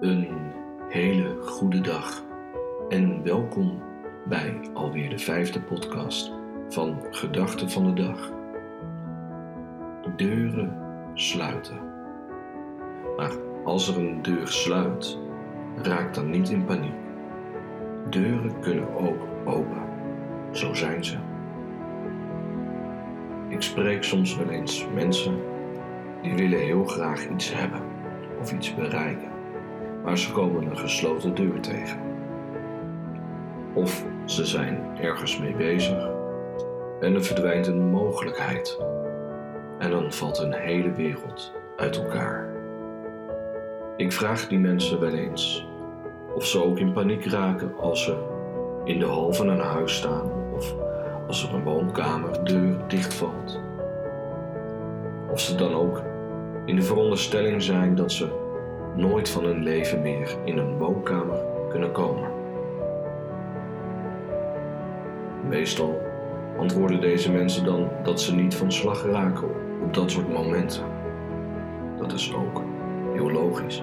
Een hele goede dag en welkom bij alweer de vijfde podcast van Gedachten van de Dag. Deuren sluiten. Maar als er een deur sluit, raak dan niet in paniek. Deuren kunnen ook open, zo zijn ze. Ik spreek soms wel eens mensen die willen heel graag iets hebben of iets bereiken, maar ze komen een gesloten deur tegen. Of ze zijn ergens mee bezig en er verdwijnt een mogelijkheid en dan valt een hele wereld uit elkaar. Ik vraag die mensen wel eens of ze ook in paniek raken als ze in de hal van een huis staan of als er een woonkamerdeur dichtvalt. Of ze dan ook in de veronderstelling zijn dat ze nooit van hun leven meer in een woonkamer kunnen komen. Meestal antwoorden deze mensen dan dat ze niet van slag raken op dat soort momenten. Dat is ook heel logisch.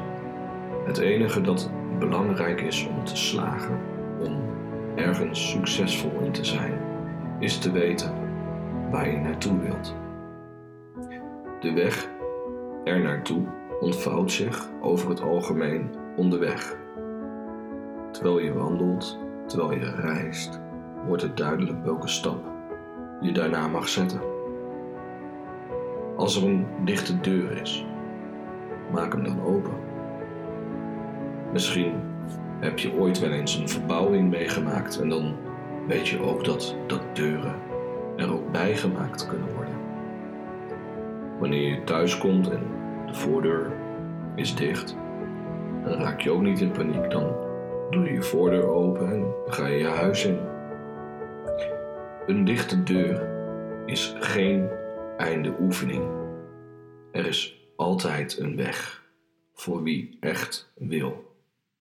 Het enige dat belangrijk is om te slagen, om ergens succesvol in te zijn, is te weten waar je naartoe wilt. De weg er naartoe ontvouwt zich over het algemeen onderweg. Terwijl je wandelt, terwijl je reist, wordt het duidelijk welke stap je daarna mag zetten. Als er een dichte deur is, maak hem dan open. Misschien heb je ooit wel eens een verbouwing meegemaakt en dan weet je ook dat, dat deuren er ook bij gemaakt kunnen worden. Wanneer je thuis komt en de voordeur is dicht, dan raak je ook niet in paniek. Dan doe je je voordeur open en ga je je huis in. Een dichte deur is geen einde oefening. Er is altijd een weg voor wie echt wil.